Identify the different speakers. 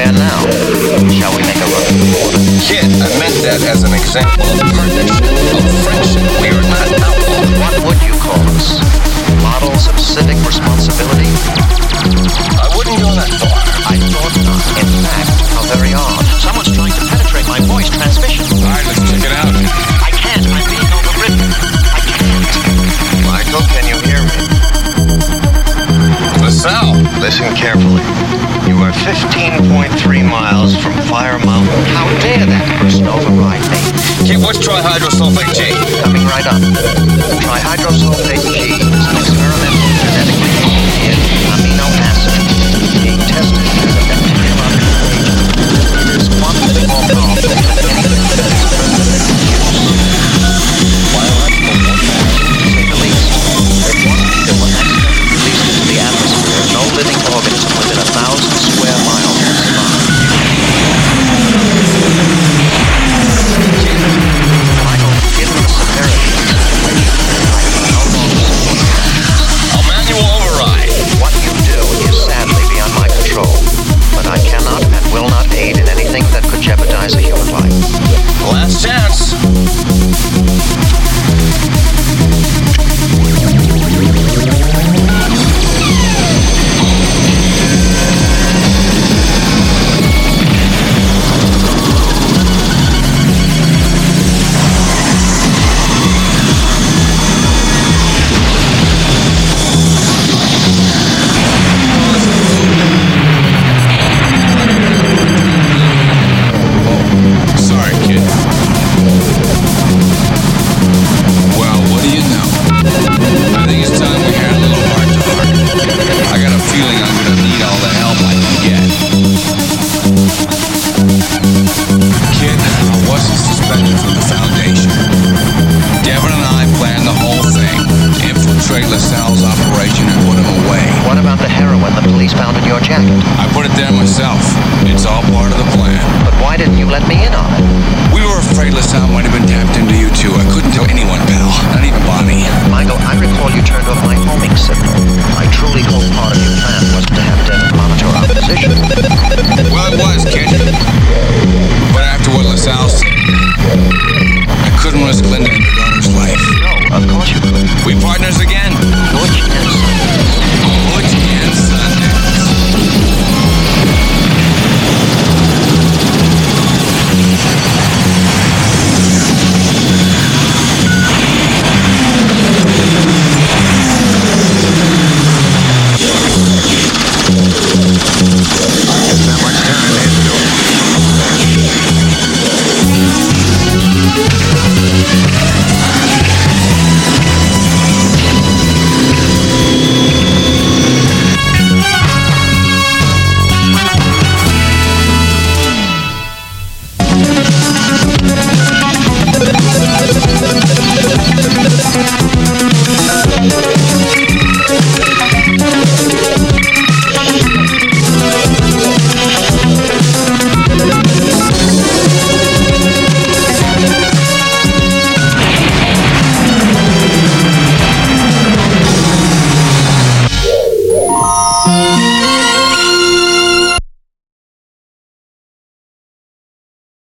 Speaker 1: where now? Shall we make a look? KITT, I meant that as an example of partnership, of friendship. We are not outlaws.
Speaker 2: What would you call us? Models of civic responsibility?
Speaker 1: I wouldn't go that far.
Speaker 2: I thought not. In fact, how very odd. Someone's trying to penetrate my voice transmission.
Speaker 1: All right, let's check it out.
Speaker 2: I can't. I'm being overwritten. I can't. Michael, can you hear me?
Speaker 1: LaSalle.
Speaker 2: Listen carefully. Are 15.3 miles from Fire Mountain. How dare that person override me?
Speaker 1: KITT, what's trihydrosulfate G?
Speaker 2: Coming right up. Trihydrosulfate G is an experimental
Speaker 3: LaSalle's operation and put him away.
Speaker 2: What about the heroin the police found in your jacket?
Speaker 3: I put it there myself. It's all partners again.